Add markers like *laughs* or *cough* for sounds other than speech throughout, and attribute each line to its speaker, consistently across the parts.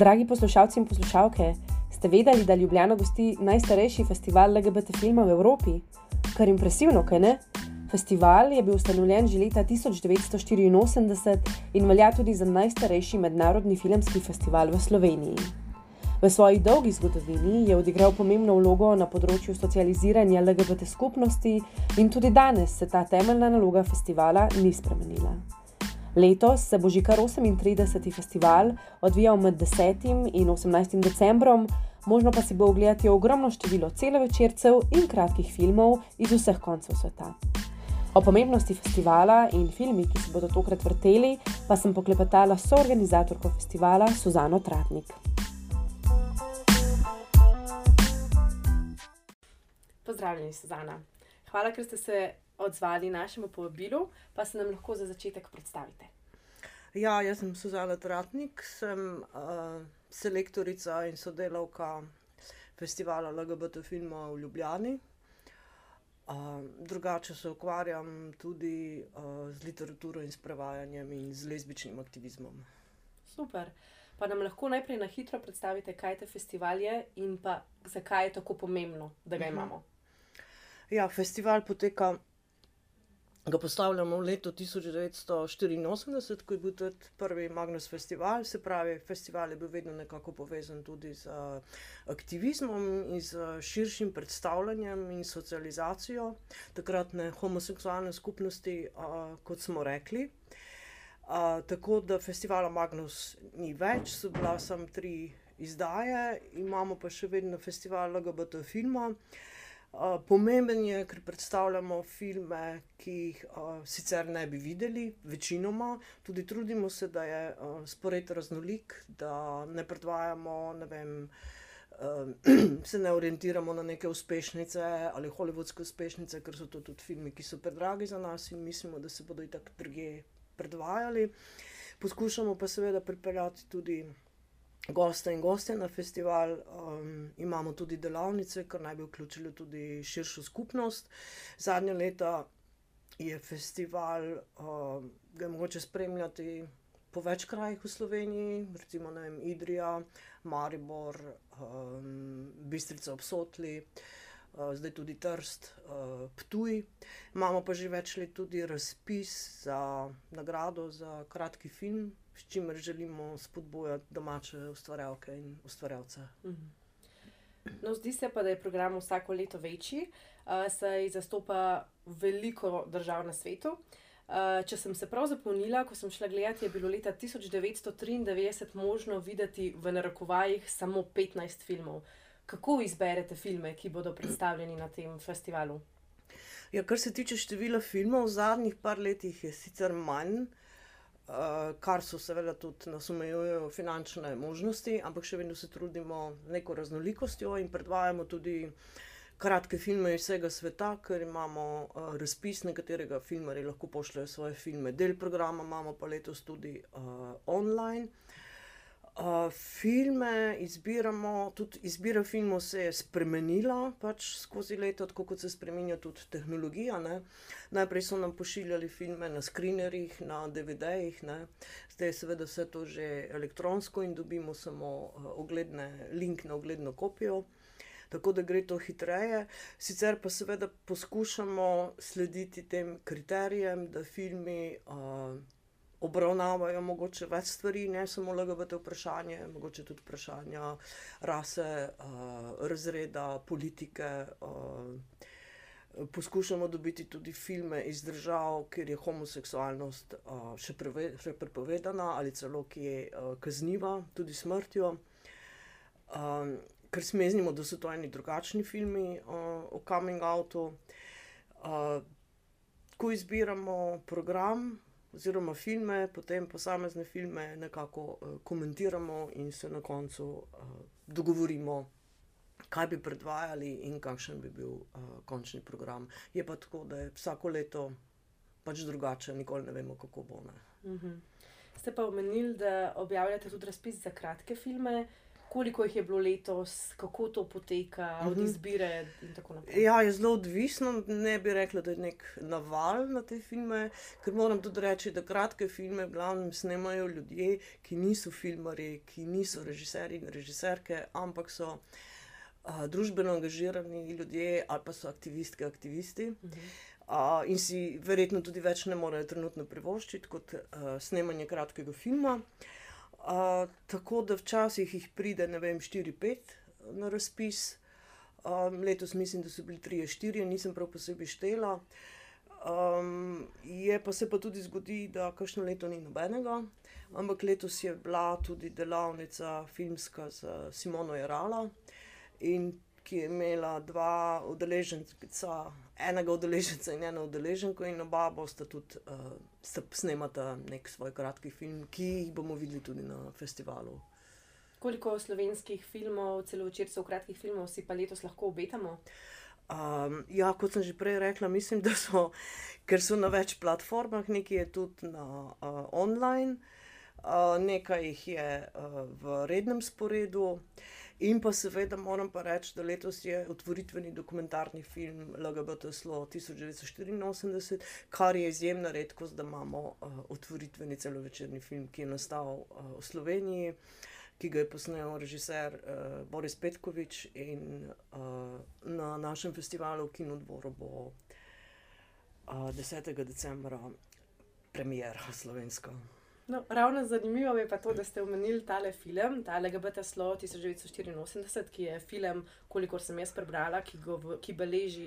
Speaker 1: Dragi poslušalci in poslušalke, ste vedeli, da Ljubljana gosti najstarejši festival LGBT filma v Evropi? Kar impresivno, kaj ne? Festival je bil ustanovljen že leta 1984 in velja tudi za najstarejši mednarodni filmski festival v Sloveniji. V svoji dolgi zgodovini je odigral pomembno vlogo na področju socializiranja LGBT skupnosti in tudi danes se ta temeljna naloga festivala ni spremenila. Letos se bo že kar 38. festival odvijal med 10. in 18. decembrom, možno pa si bo ogledati ogromno število celovečercev in kratkih filmov iz vseh koncev sveta. O pomembnosti festivala in filmi, ki se bodo tokrat vrteli, pa sem poklepetala s soorganizatorko festivala Suzano Tratnik. Pozdravljeni, Suzana. Hvala, ker ste se odzvali našemu povabilu, pa se nam lahko za začetek predstavite.
Speaker 2: Ja, jaz sem Suzana Tratnik, sem uh, selektorica in sodelavka festivala LGBT filma v Ljubljani. Uh, drugače se ukvarjam tudi uh, z literaturo in s prevajanjem in z lezbičnim aktivizmom.
Speaker 1: Super. Pa nam lahko najprej na hitro predstavite, kaj te festival je in pa zakaj je tako pomembno, da ga mhm. imamo.
Speaker 2: Ja, festival poteka ga postavljamo v letu 1984, ko je bil tudi prvi Magnus Festival. Se pravi, festival je bil vedno nekako povezan tudi z aktivizmom in z širšim predstavljanjem in socializacijo takratne homoseksualne skupnosti, kot smo rekli. Uh, tako da festivala Magnus ni več, so bila samo tri izdaje, imamo pa še vedno festival LGBT filma. Uh, pomemben je, ker predstavljamo filme, ki jih uh, sicer ne bi videli, večinoma, tudi trudimo se, da je uh, spored raznolik, da ne predvajamo, ne vem. *clears throat* Se ne orientiramo na neke uspešnice ali holivudske uspešnice, ker so to tudi filmi, ki so predragi za nas in mislimo, da se bodo tako druge predvajali. Poskušamo pa seveda pripeljati tudi goste in goste na festival, um, imamo tudi delavnice, kar naj bi vključili tudi širšo skupnost. Zadnje leta je festival, um, ga je mogoče spremljati po več krajih v Sloveniji, recimo vem, Idrija, Maribor, um, Bistrica obsotli. Uh, zdaj tudi Trst, uh, Ptuj. Imamo pa že več let tudi razpis za nagrado za kratki film, s čimer želimo spodbujati domače ustvarjalke in ustvarjalce. Mhm.
Speaker 1: No, zdi se pa, da je program vsako leto večji, uh, saj zastopa veliko držav na svetu. Uh, če sem se prav zapomnila, ko sem šla gledati, je bilo leta 1993 možno videti v narekovajih samo 15 filmov. Kako izberete filme, ki bodo predstavljeni na tem festivalu?
Speaker 2: Ja, kar se tiče števila filmov, v zadnjih par letih je sicer manj, kar so seveda tudi nas omejujejo finančne možnosti, ampak še vedno se trudimo neko raznolikostjo in predvajamo tudi kratke filme iz vsega sveta, ker imamo uh, razpis, na katerega filmari lahko pošljajo svoje filme. Del programa imamo pa letos tudi uh, online. Uh, filme izbiramo, tudi izbira filmov se je spremenila pač skozi leto, tako kot se spremenja tudi tehnologija. Ne. Najprej so nam pošiljali filme na skrinerjih, na DVD-jih, zdaj je seveda vse to že elektronsko in dobimo samo uh, ogledne, link na ogledno kopijo, tako da gre to hitreje. Sicer pa seveda poskušamo slediti tem kriterijem, da filmi. Obravnavajo mogoče več stvari, ne samo LGBT vprašanje, mogoče tudi vprašanja rase, uh, razreda, politike. Uh, poskušamo dobiti tudi filme iz držav, kjer je homoseksualnost uh, še, preve, še prepovedana ali celo ki je uh, kazniva, tudi smrtjo. Um, ker smeznimo, da so to eni drugačni filmi uh, o coming outu. Uh, ko izbiramo program, oziroma filme, potem posamezne filme nekako uh, komentiramo in se na koncu uh, dogovorimo, kaj bi predvajali in kakšen bi bil uh, končni program. Je pa tako, da je vsako leto pač drugače, nikoli ne vemo, kako bo.
Speaker 1: Uh mhm. -huh. Ste pa omenili, da objavljate tudi razpis za kratke filme. Koliko jih je bilo letos, kako to poteka, od
Speaker 2: Mhm.
Speaker 1: izbire in tako naprej.
Speaker 2: Ja, je zelo odvisno. Ne bi rekla, da je nek naval na te filme, ker moram tudi reči, da kratke filme v glavnem snemajo ljudje, ki niso filmarji, ki niso režiserji in režiserke, ampak so a, družbeno angažirani ljudje ali pa so aktivistke, aktivisti.
Speaker 1: Mhm.
Speaker 2: A, in si verjetno tudi več ne morejo trenutno privoščiti kot a, snemanje kratkega filma. A, tako da včasih jih pride, ne vem, 4-5 na razpis. Um, letos mislim, da so bili 3-4, nisem prav posebej štela. Um, je pa se pa tudi zgodi, da kakšno leto ni nobenega, ampak letos je bila tudi delavnica filmska z Simono Jarala, in ki je imela dva udeleženca, enega udeleženca in eno udeleženko, in oba bosta tudi uh, snemata nek svoj kratki film, ki jih bomo videli tudi na festivalu.
Speaker 1: Koliko slovenskih filmov, celovečercev, kratkih filmov si pa letos lahko obetamo?
Speaker 2: Um, ja, kot sem že prej rekla, mislim, da so, ker so na več platformah, nekaj je tudi na uh, online, uh, nekaj jih je uh, v rednem sporedu. In pa seveda moram pa reči, da letos je otvoritveni dokumentarni film LGBT Slo 1984, kar je izjemna redkost, da imamo uh, otvoritveni celovečerni film, ki je nastal uh, v Sloveniji ki ga je posnel režiser uh, Boris Petkovič, in uh, na našem festivalu v Kinodvoru bo uh, 10. decembra premjera slovenska.
Speaker 1: No, ravno zanimivo je pa to, da ste omenili tale film, ta LGBT Slo 1984, ki je film, kolikor sem jaz prebrala, ki, gov, ki, beleži,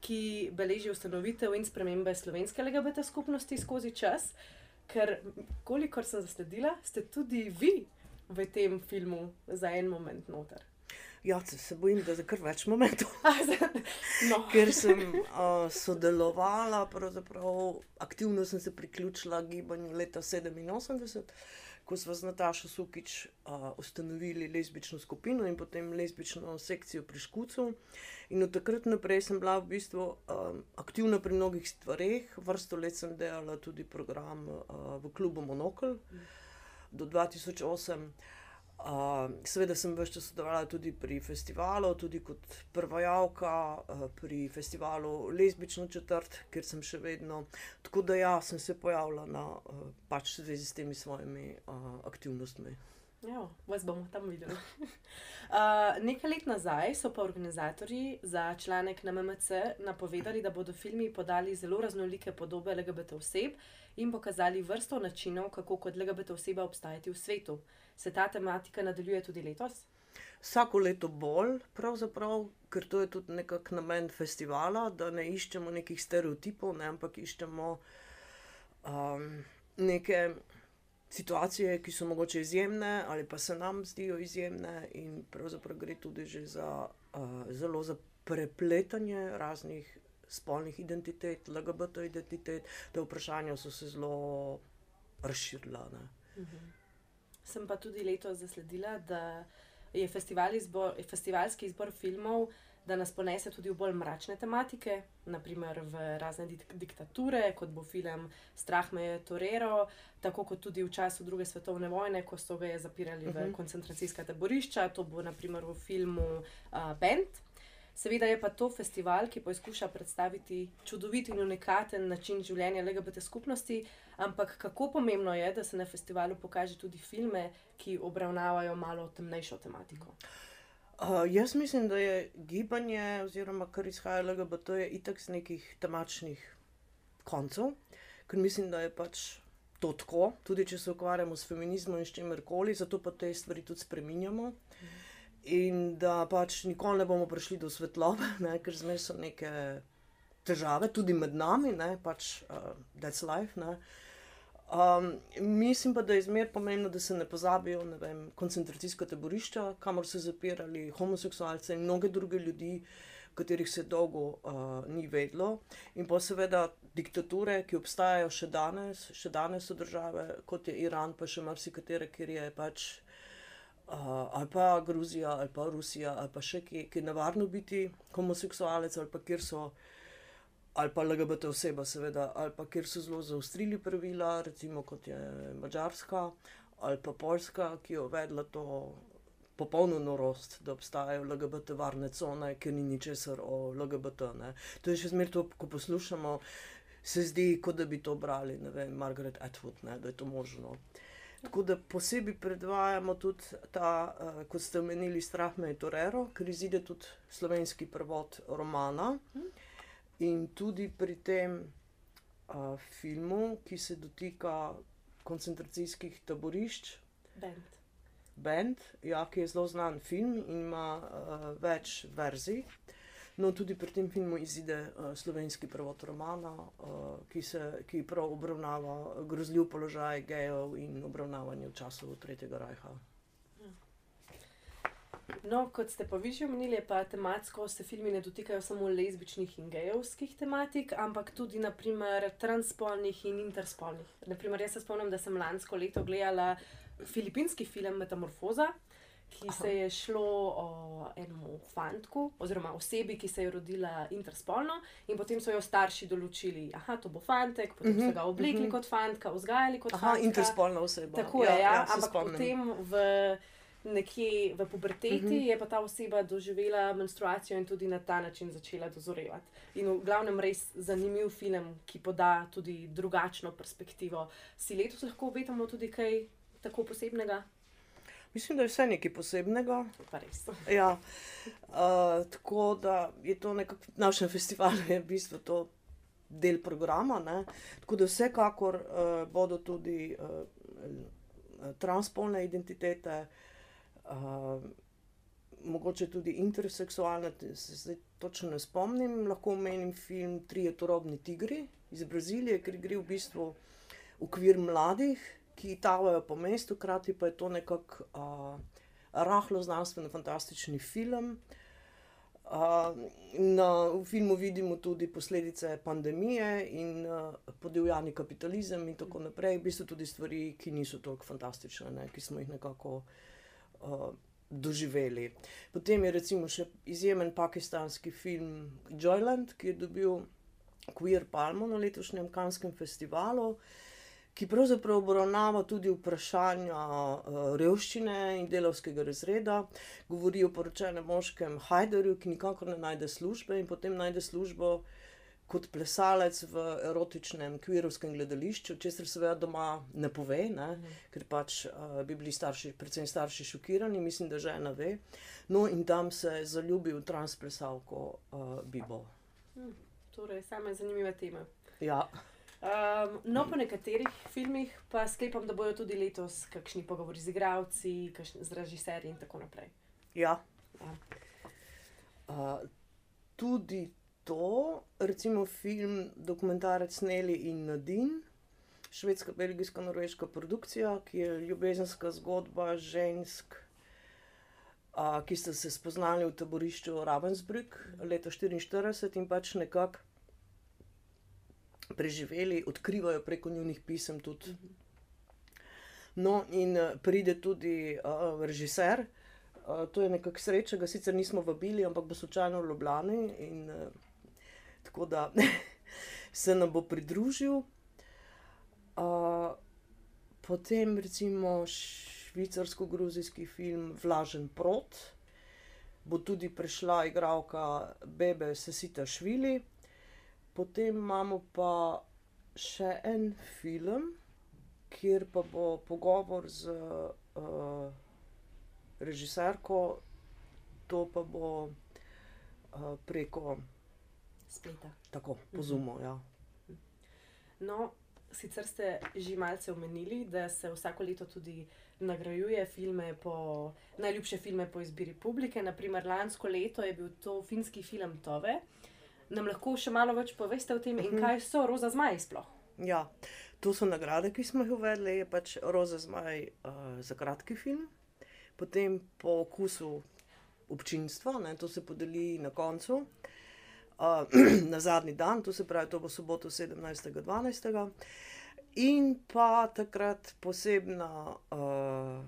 Speaker 1: ki beleži ustanovitev in spremembe slovenske LGBT skupnosti skozi čas. Ker, kolikor sem zasledila, ste tudi vi v tem filmu za en moment noter.
Speaker 2: Ja, se, bojim, da je kar več momentov. *laughs*
Speaker 1: no.
Speaker 2: Ker sem uh, sodelovala, aktivno sem se priključila gibanju leta 87, ko smo z Natašo Sukič uh, ustanovili lezbično skupino in potem lezbično sekcijo pri Škucu. In od takrat naprej sem bila v bistvu um, aktivna pri mnogih stvareh, vrsto let sem delala tudi program uh, v klubu Monokl do 2008. Uh, seveda sem več časa sodelovala tudi pri festivalu, tudi kot prvajalka uh, pri festivalu Lesbično četrt, kjer sem še vedno. Tako da ja, sem se pojavila na uh, pač zvezi s temi svojimi uh, aktivnostmi.
Speaker 1: Ja, vas bomo tam videli. Uh, *laughs* nekaj let nazaj so pa organizatorji za članek na MMC napovedali, da bodo filmi podali zelo raznolike podobe LGBT oseb in pokazali vrsto načinov, kako kot LGBT oseba obstajati v svetu. Se ta tematika nadaljuje tudi letos?
Speaker 2: Vsako leto bolj, pravzaprav, ker to je tudi nekako namen festivala, da ne iščemo nekih stereotipov, ne, ampak iščemo um, neke situacije, ki so mogoče izjemne ali pa se nam zdijo izjemne, in pravzaprav gre tudi že za uh, zelo za prepletanje raznih spolnih identitet, LGBT identitet, da vprašanja so se zelo razširila. Ne.
Speaker 1: Mhm. Sem pa tudi letos zasledila, da je festival izbor, festivalski izbor filmov, da nas ponese tudi v bolj mračne tematike, naprimer v razne dik diktature, kot bo film Strah me je Torero, tako kot tudi v času druge svetovne vojne, ko so ga zapirali uh -huh. v koncentracijska taborišča, to bo naprimer v filmu uh, Bend. Seveda je pa to festival, ki poskuša predstaviti čudovit in unikaten način življenja LGBT skupnosti, ampak kako pomembno je, da se na festivalu pokaže tudi filme, ki obravnavajo malo temnejšo tematiko.
Speaker 2: Uh, jaz mislim, da je gibanje, oziroma kar izhaja LGBT, je itak z nekih temačnih koncev, ker mislim, da je pač to tako, tudi če se ukvarjamo s feminizmom in s čimerkoli, zato pa te stvari tudi spreminjamo. Mm. In da pač nikoli ne bomo prišli do svetlobe, *laughs* ne, ker zmeraj so neke težave, tudi med nami, ne, pač uh, that's life. Ne. Um, mislim pa, da je zmeraj pomembno, da se ne pozabijo ne vem, koncentracijska taborišča, kamor so zapirali homoseksualce in mnoge druge ljudi, katerih se dolgo uh, ni vedlo. In pa seveda diktature, ki obstajajo še danes, še danes so države, kot je Iran, pa še marsikatere, kjer je pač. Uh, ali pa Gruzija, ali pa Rusija, ali pa še kje, ki je nevarno biti homoseksualec, ali pa kjer so, ali pa LGBT oseba, seveda, ali pa kjer so zelo zaostrili pravila, recimo kot je Mačarska ali pa Poljska, ki je uvedla to popolno norost, da obstajajo LGBT varne cone, ker ni ničesar o LGBT. Ne. To je še zmeraj to, ko poslušamo, se zdi, kot da bi to brali, ne vem, Margaret Atwood, ne, da je to možno. Tako da posebej predvajamo tudi ta, uh, kot ste omenili, Strah me je Torero, ker izide tudi slovenski prevod romana. In tudi pri tem uh, filmu, ki se dotika koncentracijskih taborišč,
Speaker 1: Band.
Speaker 2: Band, ja, ki je zelo znan film in ima uh, več verzij. No, tudi pri tem filmu izide uh, slovenski prevod romana, uh, ki, se, ki prav obravnava grozljiv položaj gejev in obravnavanje v času Tretjega rajha.
Speaker 1: No, kot ste pa vi že omenili, pa tematsko se filmi ne dotikajo samo lezbičnih in gejovskih tematik, ampak tudi naprimer transspolnih in interspolnih. Naprimer, jaz se spomnim, da sem lansko leto gledala filipinski film Metamorfoza, ki
Speaker 2: Aha.
Speaker 1: se je šlo o enem fantku, oziroma osebi, ki se je rodila interspolno, in potem so jo starši določili, da to bo fantek, potem so
Speaker 2: Mhm,
Speaker 1: ga oblekli
Speaker 2: mhm.
Speaker 1: kot fantka, vzgajali kot
Speaker 2: Aha,
Speaker 1: fantka.
Speaker 2: interspolna oseba.
Speaker 1: Tako je, ja,
Speaker 2: se
Speaker 1: ampak
Speaker 2: spomnim.
Speaker 1: potem v nekje v puberteti
Speaker 2: Mhm.
Speaker 1: je pa ta oseba doživela menstruacijo in tudi na ta način začela dozorevati. In v glavnem res zanimiv film, ki poda tudi drugačno perspektivo. Si letos lahko obetamo tudi kaj tako posebnega?
Speaker 2: Mislim, da je vse nekaj posebnega. *laughs* Ja, uh, tako da je to nekako na našem festivalu, je v bistvu to del programa. Ne? Tako da vsekakor uh, bodo tudi uh, transpolne identitete, uh, mogoče tudi interseksualne, te- se zdaj točno ne spomnim. Lahko omenim film Trije turobni tigri iz Brazilije, ker gre v bistvu v okvir mladih, ki tavajo po mestu, hkrati pa je to nekako. Uh, rahlo znanstveno fantastični film. Uh, na, v filmu vidimo tudi posledice pandemije in uh, podivjani kapitalizem in tako naprej. V bistvu tudi stvari, ki niso tako fantastične, ne, ki smo jih nekako uh, doživeli. Potem je recimo še izjemen pakistanski film Joyland, ki je dobil Queer Palmo na letošnjem Kanskem festivalu ki pravzaprav obravnava tudi vprašanja uh, revščine in delovskega razreda, govori o poročenem moškem Hajderju, ki nikakor ne najde službe in potem najde službo kot plesalec v erotičnem kvirovskem gledališču, česar seveda doma ne pove, ne, ker pač uh, bi bili starši, predvsem starši šokirani, mislim, da žena ve. No, in tam se je zaljubil v transplesalko uh, Bibo.
Speaker 1: Hm, torej, same zanimive teme.
Speaker 2: Ja.
Speaker 1: Um, no, po nekaterih filmih pa sklepam, da bodo tudi letos kakšni pogovori z igravci, kakšni z režiserji in tako naprej.
Speaker 2: Ja.
Speaker 1: Ja.
Speaker 2: Uh, tudi to, recimo film dokumentarec Neli in Nadine, švedska, belgijska, norveška produkcija, ki je ljubezenska zgodba žensk, uh, ki sta se spoznali v taborišču Ravensbrück leta 1944 in pač nekako preživeli, odkrivajo preko njunih pisem tudi. No, in eh, pride tudi uh, režiser, uh, to je nekako sreča, ga sicer nismo vabili, ampak bo slučajno v Ljubljani in uh, tako da *laughs* se nam bo pridružil. Uh, potem recimo švicarsko-gruzijski film Vlažen prot, bo tudi prišla igralka Bebe Sesita Švili. Potem imamo pa še en film, kjer pa bo pogovor z uh, režiserko, to pa bo uh, preko
Speaker 1: Spleta.
Speaker 2: tako, po Zumu. Ja.
Speaker 1: No, sicer ste že malce omenili, da se vsako leto tudi nagrajuje filme po, najljubše filme po izbiri publike. Naprimer, lansko leto je bil to finski film Tove. Nam lahko še malo več poveste o tem, in
Speaker 2: Mhm.
Speaker 1: kaj so roza zmaji sploh?
Speaker 2: ja, to so nagrade, ki smo jih uvedli, je pač Roza Zmaj uh, za kratki film, potem po okusu občinstva, ne, to se podeli na koncu. Uh, *clears throat* na zadnji dan, to se pravi, to bo soboto 17.12. In pa takrat posebna uh,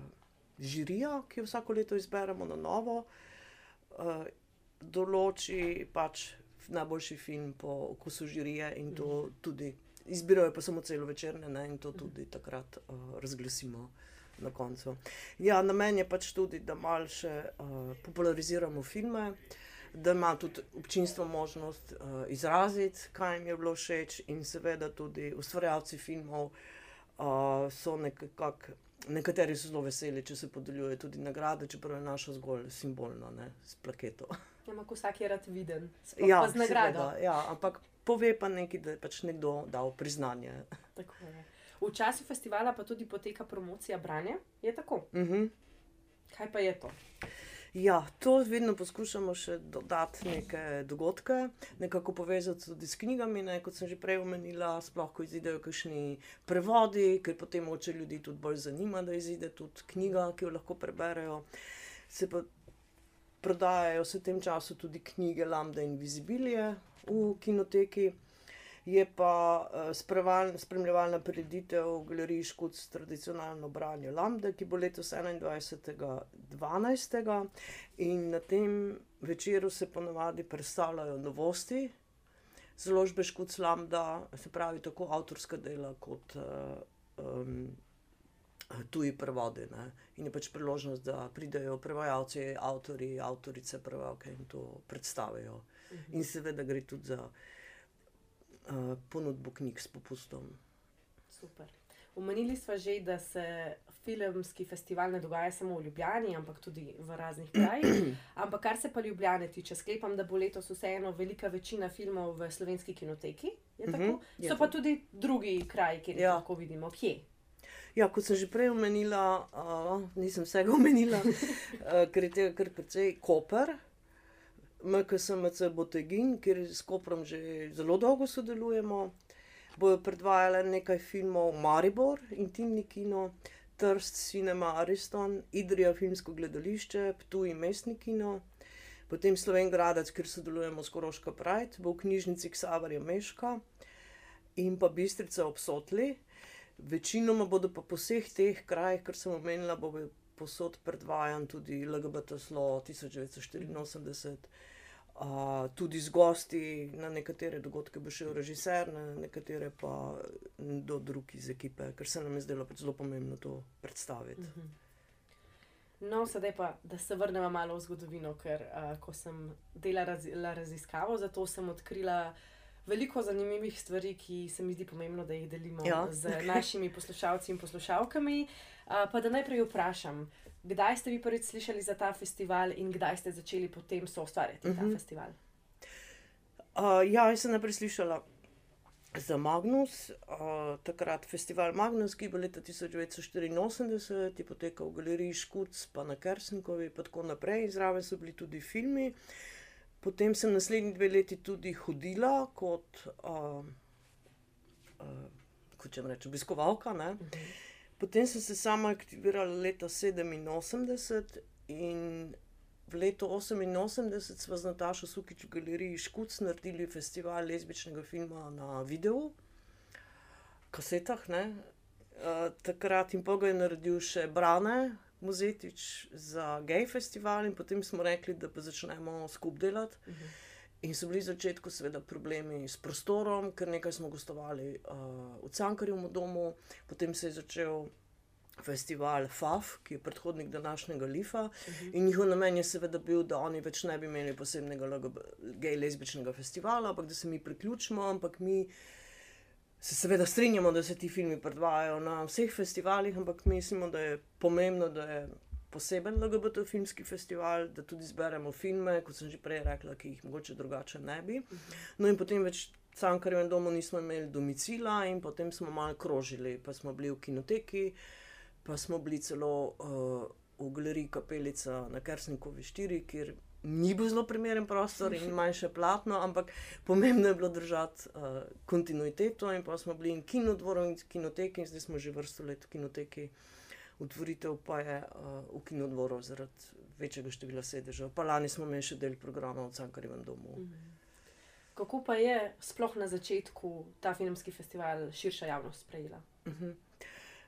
Speaker 2: žirija, ki jo vsako leto izberemo na novo, uh, določi pač najboljši film po okusu žirije in to
Speaker 1: Mhm.
Speaker 2: tudi izbirajo, pa samo celo večerne ne, in to tudi takrat uh, razglasimo na koncu. Ja, namen je pač tudi, da malo še uh, populariziramo filme, da ima tudi občinstvo možnost uh, izraziti, kaj jim je bilo všeč, in seveda tudi ustvarjalci filmov uh, so nekako. Nekateri so zelo veseli, če se podeljuje tudi nagrade, čeprav je naša zgolj simbolna, ne, s plaketo.
Speaker 1: Ja, ampak vsak je rad viden,
Speaker 2: ja,
Speaker 1: z nagrado.
Speaker 2: Seveda, ja, ampak pove pa nekaj, da je pač nekdo dal priznanje.
Speaker 1: Tako je. V času festivala pa tudi poteka promocija branja, je tako.
Speaker 2: Uh -huh.
Speaker 1: Kaj pa je to?
Speaker 2: Ja, to vedno poskušamo še dodati neke dogodke, nekako povezati tudi s knjigami. Ne, kot sem že prej omenila, sploh ko izidejo kakšni prevodi, ker potem oče ljudi tudi bolj zanima, da izide tudi knjiga, ki jo lahko preberejo. Se pa prodajajo v tem času tudi knjige Lambda in Visibilije v kinoteki je pa uh, spremljevalna prireditev v galeriji Škots tradicionalno branje Lambda, ki bo letos 21.12. in na tem večeru se ponovadi predstavljajo novosti. Zložbe Škots Lambda, se pravi tako avtorska dela kot um, tuji prevodi. Ne? In je pač priložnost, da pridejo prevajalci, avtori, avtorice, prevajalke in to predstavijo. In seveda gre tudi za uh, ponudbo knjig s popustom.
Speaker 1: Super. Umenili smo že, da se filmski festival ne dogaja samo v Ljubljani, ampak tudi v raznih krajih. *clears throat* Ampak kar se pa Ljubljane tiče, sklepam, da bo letos vseeno velika večina filmov v slovenski kinoteki. Uh -huh, so je pa tudi drugi kraji, kjer ja. lahko vidimo, kje.
Speaker 2: Ja, kot sem že prej omenila, uh, nisem vsega omenila, *laughs* uh, ker je tega kar precej Koper, MKSMC Botegin, kjer s Koprom že zelo dolgo sodelujemo. Bojo predvajali nekaj filmov Maribor, Intimni kino, Trst, Cinema Ariston, Idrija, filmsko gledališče, Ptuj, Mestni kino. Potem Slovengradec, kjer sodelujemo s Koroško Pride, bo v knjižnici Ksavarja Meška in pa Bistrica obsotli. Večinoma bodo pa po vseh teh krajih, kar sem omenila, bo posod predvajan tudi LGBT Slo 1984 tudi z gosti, na nekatere dogodke bo šel režiser, na nekatere pa do drugih iz ekipe, ker se nam je zdelo pač zelo pomembno to predstaviti. Uh
Speaker 1: mhm. -huh. No, sedaj pa, da se vrnemo malo v zgodovino, ker uh, ko sem delala raz, raziskavo, zato sem odkrila veliko zanimivih stvari, ki se mi zdi pomembno, da jih delimo ja. z našimi poslušalci in poslušalkami. Uh, pa da najprej vprašam, uh, Kdaj ste vi prvič slišali za ta festival in kdaj ste začeli potem so ustvarjati uh -huh. ta mhm. festival?
Speaker 2: Uh, ja, jaz sem najprej slišala za Magnus, uh, takrat festival Magnus, ki je bil leta 1984, je potekal v galeriji Škuc, pa na Kersenkovi, pa tako naprej, zraven so bili tudi filmi. Potem sem naslednji dve leti tudi hodila kot, uh, uh, kot če rečem, obiskovalka. Uh -huh. Potem sem se sama aktivirala leta 87 in v letu 88 smo z Natašo Sukič v galeriji Škuc naredili festival lezbičnega filma na videu, kasetah. Uh, takrat in pa ga je naredil še Brane, Muzetič za gej festival, in potem smo rekli, da pa začnemo skupaj delati. Uh mhm. -huh. In so bili v začetku, seveda, problemi s prostorom, ker nekaj smo gostovali uh, v Cankarjevem domu, potem se je začel festival FAF, ki je predhodnik današnjega LIFA. Uh mhm. -huh. In njihov namen je seveda bil, da oni več ne bi imeli posebnega gej-lezbičnega festivala, ampak da se mi priključimo, ampak mi. Se seveda strinjamo, da se ti filmi predvajajo na vseh festivalih, ampak mislimo, da je pomembno, da je poseben LGBT filmski festival, da tudi zberemo filme, kot sem že prej rekla, ki jih mogoče drugače ne bi. No, in potem več v Cankarjevem domu nismo imeli domicila, in potem smo malo krožili, pa smo bili v kinoteki, pa smo bili celo uh, v galeriji Kapelica na Kersnikovi 4, kjer ni bil zelo primeren prostor in manjše platno, ampak pomembno je bilo držati uh, kontinuiteto, in pa smo bili in kinodvorom in kinoteki, in zdaj smo že vrsto let v kinoteki otvoritev pa je uh, v kinodvoru zaradi večjega števila sedežev. Pa lani smo imeli še del programa v Cankarjevem domu.
Speaker 1: Kako pa je sploh na začetku ta filmski festival širša javnost sprejela? Uh mhm. -huh.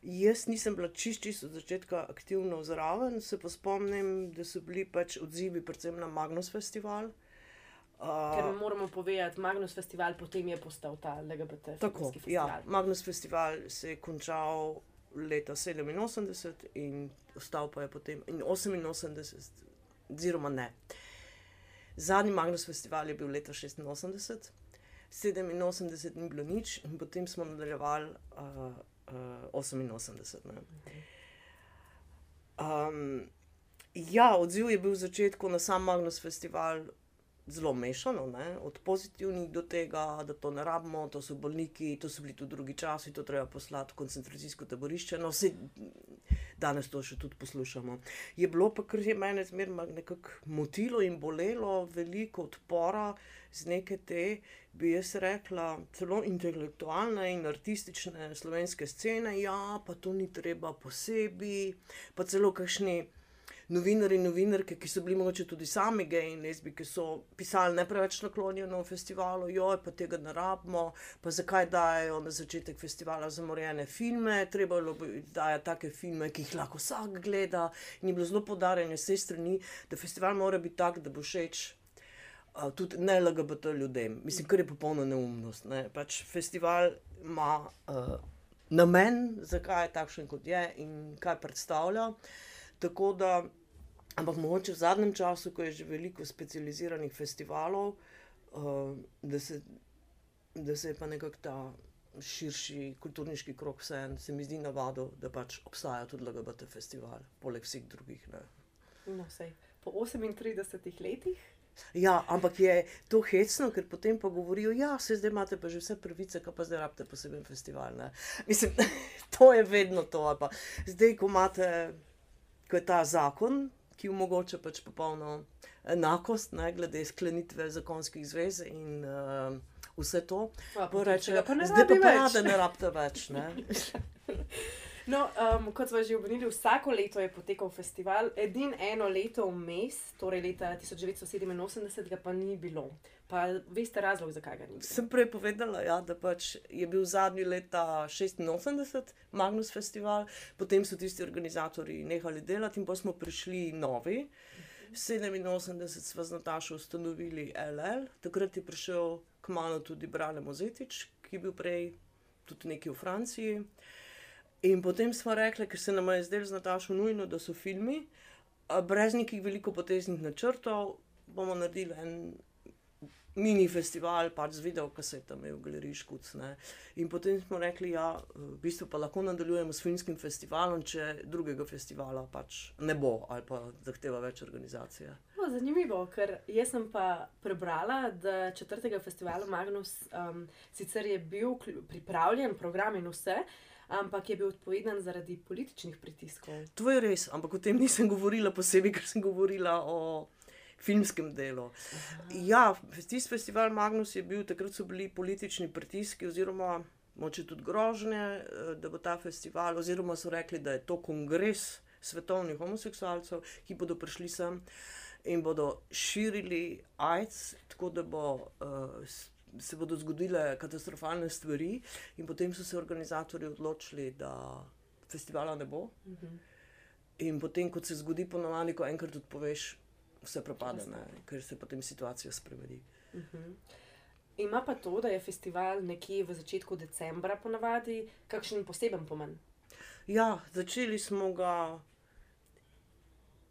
Speaker 2: Jaz nisem bila čist, čist od začetka aktivno zraven, se pa spomnim, da so bili pač odzivi predvsem na Magnus festival.
Speaker 1: Uh, Ker moramo povedati, Magnus festival potem je postal ta LGBT.
Speaker 2: Tako, ja, Magnus festival se je končal leta 87 in ostal pa je potem in 88, oziroma ne. Zadnji Magnus festival je bil leta 86, 87 ni bilo nič, in potem smo nadaljevali uh, 88. Ne. Um, ja, odziv je bil v začetku na sam Magnus festival zelo mešano, ne? od pozitivnih do tega, da to ne rabimo, to so bolniki, to so bili tudi drugi časi, to treba poslati v koncentracijsko taborišče. No, vse danes to še tudi poslušamo. Je bilo pa, kar je meni zmerno nekako motilo in bolelo, veliko odpora z neke te, bi jaz rekla, celo intelektualne in artistične slovenske scene. Ja, pa to ni treba posebej, pa celo kakšni novinarji in novinarke, ki so bili mogoče tudi sami geji in lesbi, ki so pisali ne preveč naklonjeno festivalu, joj, pa tega ne rabimo, pa zakaj dajo na začetek festivala zamorjene filme, treba je dajati take filme, ki jih lahko vsak gleda. In je bilo zelo podarjeno z te strani, da festival mora biti tak, da bo všeč. Tudi ne LGBT ljudem, mislim, kar je popolna neumnost. Ne? Pač festival ima uh, namen, zakaj je takšen, kot je in kaj predstavlja. Tako da Ampak mogoče v zadnjem času, ko je že veliko specializiranih festivalov, uh, da, se, da se je pa nekako ta širši kulturniški krok vse en, se mi zdi navado, da pač obstaja tudi LGBT festival, poleg vseh drugih. Ne.
Speaker 1: No, sej, po 38 letih.
Speaker 2: Ja, ampak je to hecno, ker potem pa govorijo, ja, se zdaj imate pa že vse pravice, pa zdaj rabite poseben festival. Ne. Mislim, *laughs* to je vedno to. Zdaj, ko imate, ko je ta zakon, ki omogoča pač popolno enakost, ne, glede sklenitve zakonskih zvez in uh, vse to.
Speaker 1: Reče, pa
Speaker 2: zdaj pa da ne rabite več. Ne. *laughs*
Speaker 1: No, um, kot smo že omenili, vsako leto je potekal festival, edino eno leto vmes, torej leta 1987, ga pa ni bilo. Pa veste razlog, zakaj ga ni bilo?
Speaker 2: Sem prej povedala, ja, da pač je bil zadnji leta 86 Magnus festival, potem so tisti organizatori nehali delati in pa smo prišli novi. 87 smo z Natašo ustanovili LL, takrat je prišel k manu tudi Brane Mozetič, ki je bil prej tudi nekaj v Franciji. In potem smo rekli, ker se nam je zdelo z Natašo nujno, da so filmi, brez nekih veliko poteznih načrtov, bomo naredili en mini festival, pač z videokasetami v galeriji Škuc. Ne. In potem smo rekli, da ja, v bistvu pa lahko nadaljujemo s filmskim festivalom, če drugega festivala pač ne bo ali pa zahteva več organizacije.
Speaker 1: No, zanimivo, ker jaz sem pa prebrala, da četrtega festivala Magnus um, sicer je bil pripravljen, program in vse ampak je bil odpovedan zaradi političnih pritiskov.
Speaker 2: To je res, ampak o tem nisem govorila posebej, ker sem govorila o filmskem delu. Aha. Ja, tisti festival Magnus je bil, takrat so bili politični pritiski, oziroma moče tudi grožnje, eh, da bo ta festival, oziroma so rekli, da je to kongres svetovnih homoseksualcev, ki bodo prišli sem. In bodo širili AIDS, tako da bo uh, se bodo zgodile katastrofalne stvari, in potem so se organizatori odločili, da festivala ne bo. Uh mhm. -huh. In potem, ko se zgodi ponovadi, ko enkrat odpoveš, vse propade, ne, ker se potem situacija spremeni. Uh mhm. -huh.
Speaker 1: Ima pa to, da je festival nekje v začetku decembra, ponavadi, kakšen poseben pomen?
Speaker 2: Ja, začeli smo ga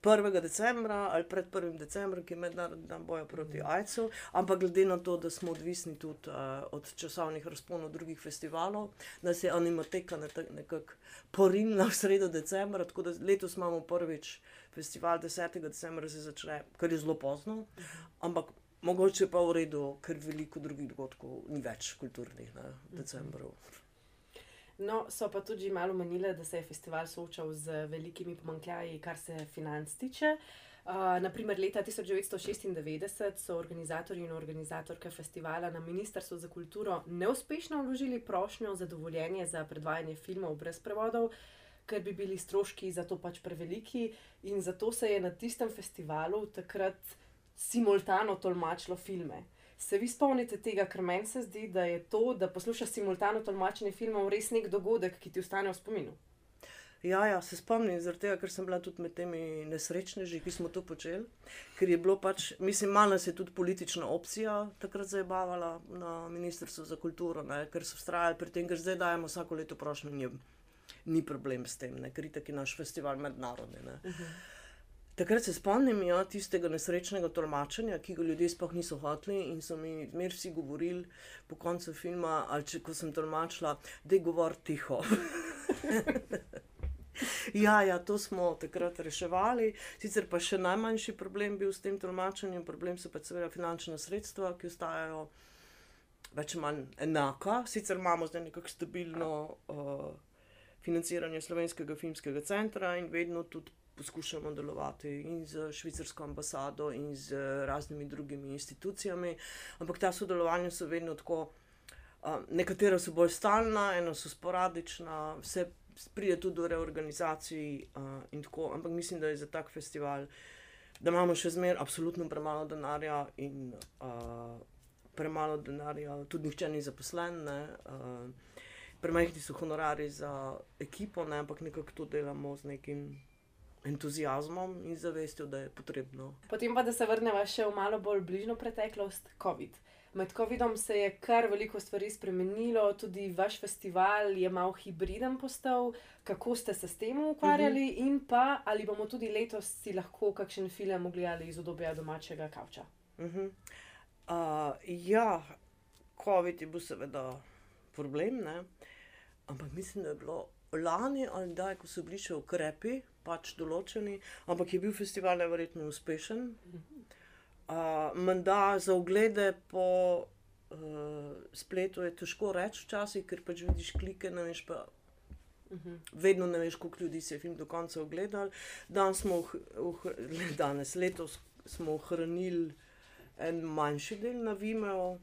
Speaker 2: 1. decembra ali pred 1. decembrom, ki je mednarodni dan boja proti mhm. AIDS-u, ampak glede na to, da smo odvisni tudi uh, od časovnih razponov drugih festivalov, nas je animateka nekako porinila v sredo decembra, tako da letos imamo prvič festival 10. decembra, se začne, kar je zelo pozno, mhm. ampak mogoče pa v redu, ker veliko drugih dogodkov ni več kulturnih na mhm. decembru.
Speaker 1: No, so pa tudi malo menile, da se je festival soočal z velikimi pomankljaji, kar se financ tiče. Uh, naprimer, leta 1996 so organizatorji in organizatorke festivala na Ministrstvu za kulturo neuspešno vložili prošnjo za dovoljenje za predvajanje filmov brez prevodov, ker bi bili stroški za to pač preveliki, in zato se je na tistem festivalu takrat simultano tolmačilo filme. Se vi spomnite tega, ker meni se zdi, da je to, da poslušate simultano tolmačenje filmov, res nek dogodek, ki ti ostane v spominu?
Speaker 2: Ja, ja, se spomnim, tega, ker sem bila tudi med temi nesrečneži, ki smo to počeli. Ker je bilo pač, mislim, malo nas je tudi politična opcija takrat zabavala na Ministrstvu za kulturo, ne, ker so vztrajali pri tem, ker zdaj dajemo vsako leto prošnjo njim. ni problem s tem, ne? ker je naš festival mednarodni. ne. Takrat se spomnim ja, tistega nesrečnega tolmačenja, ki ga ljudje sploh niso hoteli in so mi zmer vsi govorili po koncu filma, ali če ko sem tolmačila, da je govor tiho. *laughs* Ja, ja, to smo takrat reševali. Sicer pa še najmanjši problem bil s tem tolmačenjem, problem so pa seveda finančna sredstva, ki ostajajo več ali manj enaka. Sicer imamo zdaj nekako stabilno uh, financiranje Slovenskega filmskega centra in vedno tudi poskušamo delovati in z švicarsko ambasado in z raznimi drugimi institucijami, ampak ta sodelovanja so vedno tako. Uh, nekatera so bolj stalna, ena so sporadična, vse pride tudi do reorganizacij uh, in tako, ampak mislim, da je za tak festival, da imamo še zmeraj absolutno premalo denarja in uh, premalo denarja, tudi nihče ni zaposlen. Ne, uh, premajhni so honorari za ekipo, ne, ampak nekako to delamo z nekim entuzijazmom in zavestjo, da je potrebno.
Speaker 1: Potem pa, da se vrnemo še v malo bolj bližnjo preteklost, COVID. Med COVID-om se je kar veliko stvari spremenilo, tudi vaš festival je malo hibriden postal. Kako ste se s tem ukvarjali, uh -huh. in pa ali bomo tudi letos si lahko kakšen film ogledali iz obdobja domačega kavča?
Speaker 2: Uh -huh. uh, ja, COVID je bil seveda problem, ne? ampak mislim, da je bilo lani ali da, ko so bili še ukrepi, pač določeni, ampak je bil festival nevrjetno uspešen. Uh, Menda za oglede po uh, spletu je težko reči, včasih, ker pač vidiš klike, ne veš pa. Uh -huh. Vedno ne veš, koliko ljudi si je film do konca ogledal. Danes smo, uh, uh, danes, letos smo ohranili en manjši del na Vimeo,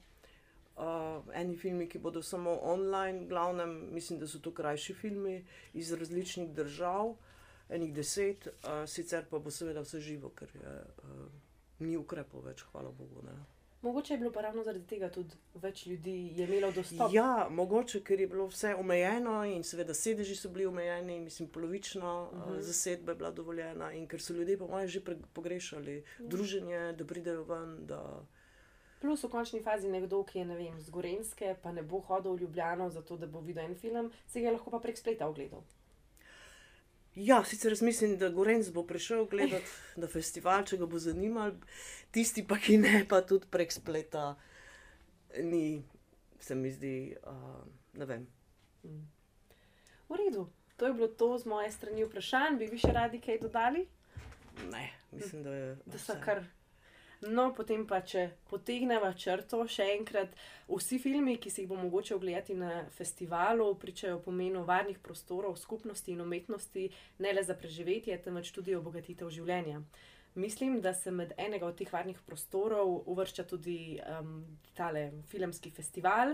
Speaker 2: uh, eni filmi, ki bodo samo online, glavnem, mislim, da so to krajši filmi iz različnih držav, enih deset, uh, sicer pa bo seveda vse živo, ker je. Uh, ni ukrepov več, hvala Bogu. Ne.
Speaker 1: Mogoče je bilo pa ravno zaradi tega tudi več ljudi imelo dostop.
Speaker 2: Ja, mogoče, ker je bilo vse omejeno in seveda sedeži so bili omejeni, mislim, polovična uh -huh. zasedba je bila dovoljena in ker so ljudje, po mojem, že pogrešali uh -huh. druženje, da pridejo ven. Da...
Speaker 1: Plus v končni fazi nekdo, ki je ne vem, z Gorenske, pa ne bo hodil v Ljubljano, zato da bo videl en film, se ga lahko pa prek spleta ogledal.
Speaker 2: Ja, sicer mislim, da Gorenc bo prišel gledati na festival, če ga bo zanimal, tisti pa, ki ne, pa tudi prek spleta, ni, se mi zdi, uh, ne vem.
Speaker 1: V redu, to je bilo to z moje strani vprašanj. Bi vi še radi kaj dodali?
Speaker 2: Ne, mislim, da je.
Speaker 1: Da so kar. No, potem pa, če potegnemo črto, še enkrat, vsi filmi, ki si jih bo mogoče ogledati na festivalu, pričajo o pomenu varnih prostorov, skupnosti in umetnosti, ne le za preživetje, temveč tudi obogatitev življenja. Mislim, da se med enega od teh varnih prostorov uvršča tudi um, tale filmski festival.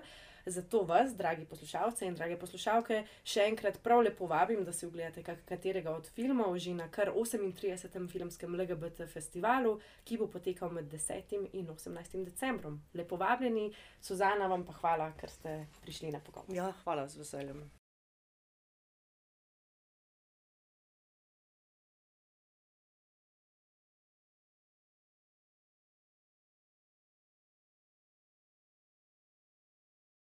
Speaker 1: Zato vas, dragi poslušalci in drage poslušalke, še enkrat prav lepo vabim, da si ogledate katerega od filmov že na kar 38. filmskem LGBT festivalu, ki bo potekal med 10. in 18. decembrom. Lepo vabljeni, Suzana, vam pa hvala, ker ste prišli na pogovor.
Speaker 2: Ja, hvala z veseljem.